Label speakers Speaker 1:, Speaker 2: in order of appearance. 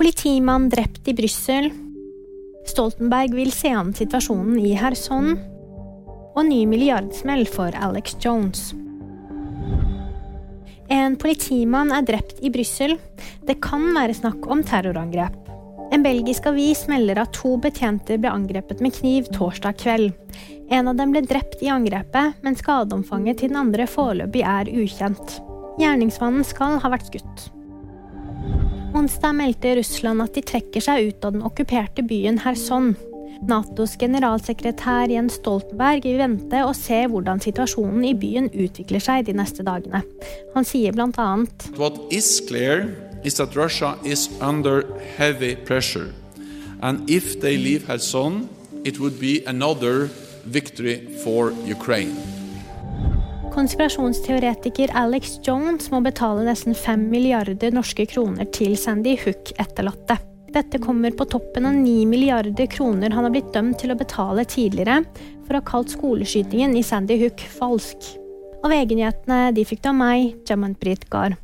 Speaker 1: Politimann drept i Brussel. Stoltenberg vil se an situasjonen i Kherson. Og ny milliardsmell for Alex Jones. En politimann er drept i Brussel. Det kan være snakk om terrorangrep. En belgisk avis melder at to betjenter ble angrepet med kniv torsdag kveld. En av dem ble drept i angrepet, men skadeomfanget til den andre foreløpig er ukjent. Gjerningsmannen skal ha vært skutt. Onsdag meldte Russland at de trekker seg ut av den okkuperte byen Kherson. Natos generalsekretær Jens Stoltenberg vil vente og se hvordan situasjonen i byen utvikler seg de neste dagene. Han sier bl.a.:
Speaker 2: What is clear is that Russia is under heavy pressure. And if they leave Kherson, it would be another victory for Ukraine.
Speaker 1: Konspirasjonsteoretiker Alex Jones må betale nesten 5 milliarder norske kroner til Sandy Hook-etterlatte. Dette kommer på toppen av 9 milliarder kroner han har blitt dømt til å betale tidligere for å ha kalt skoleskytingen i Sandy Hook falsk. Og VG-nyhetene de fikk du av meg, Britt Gahr.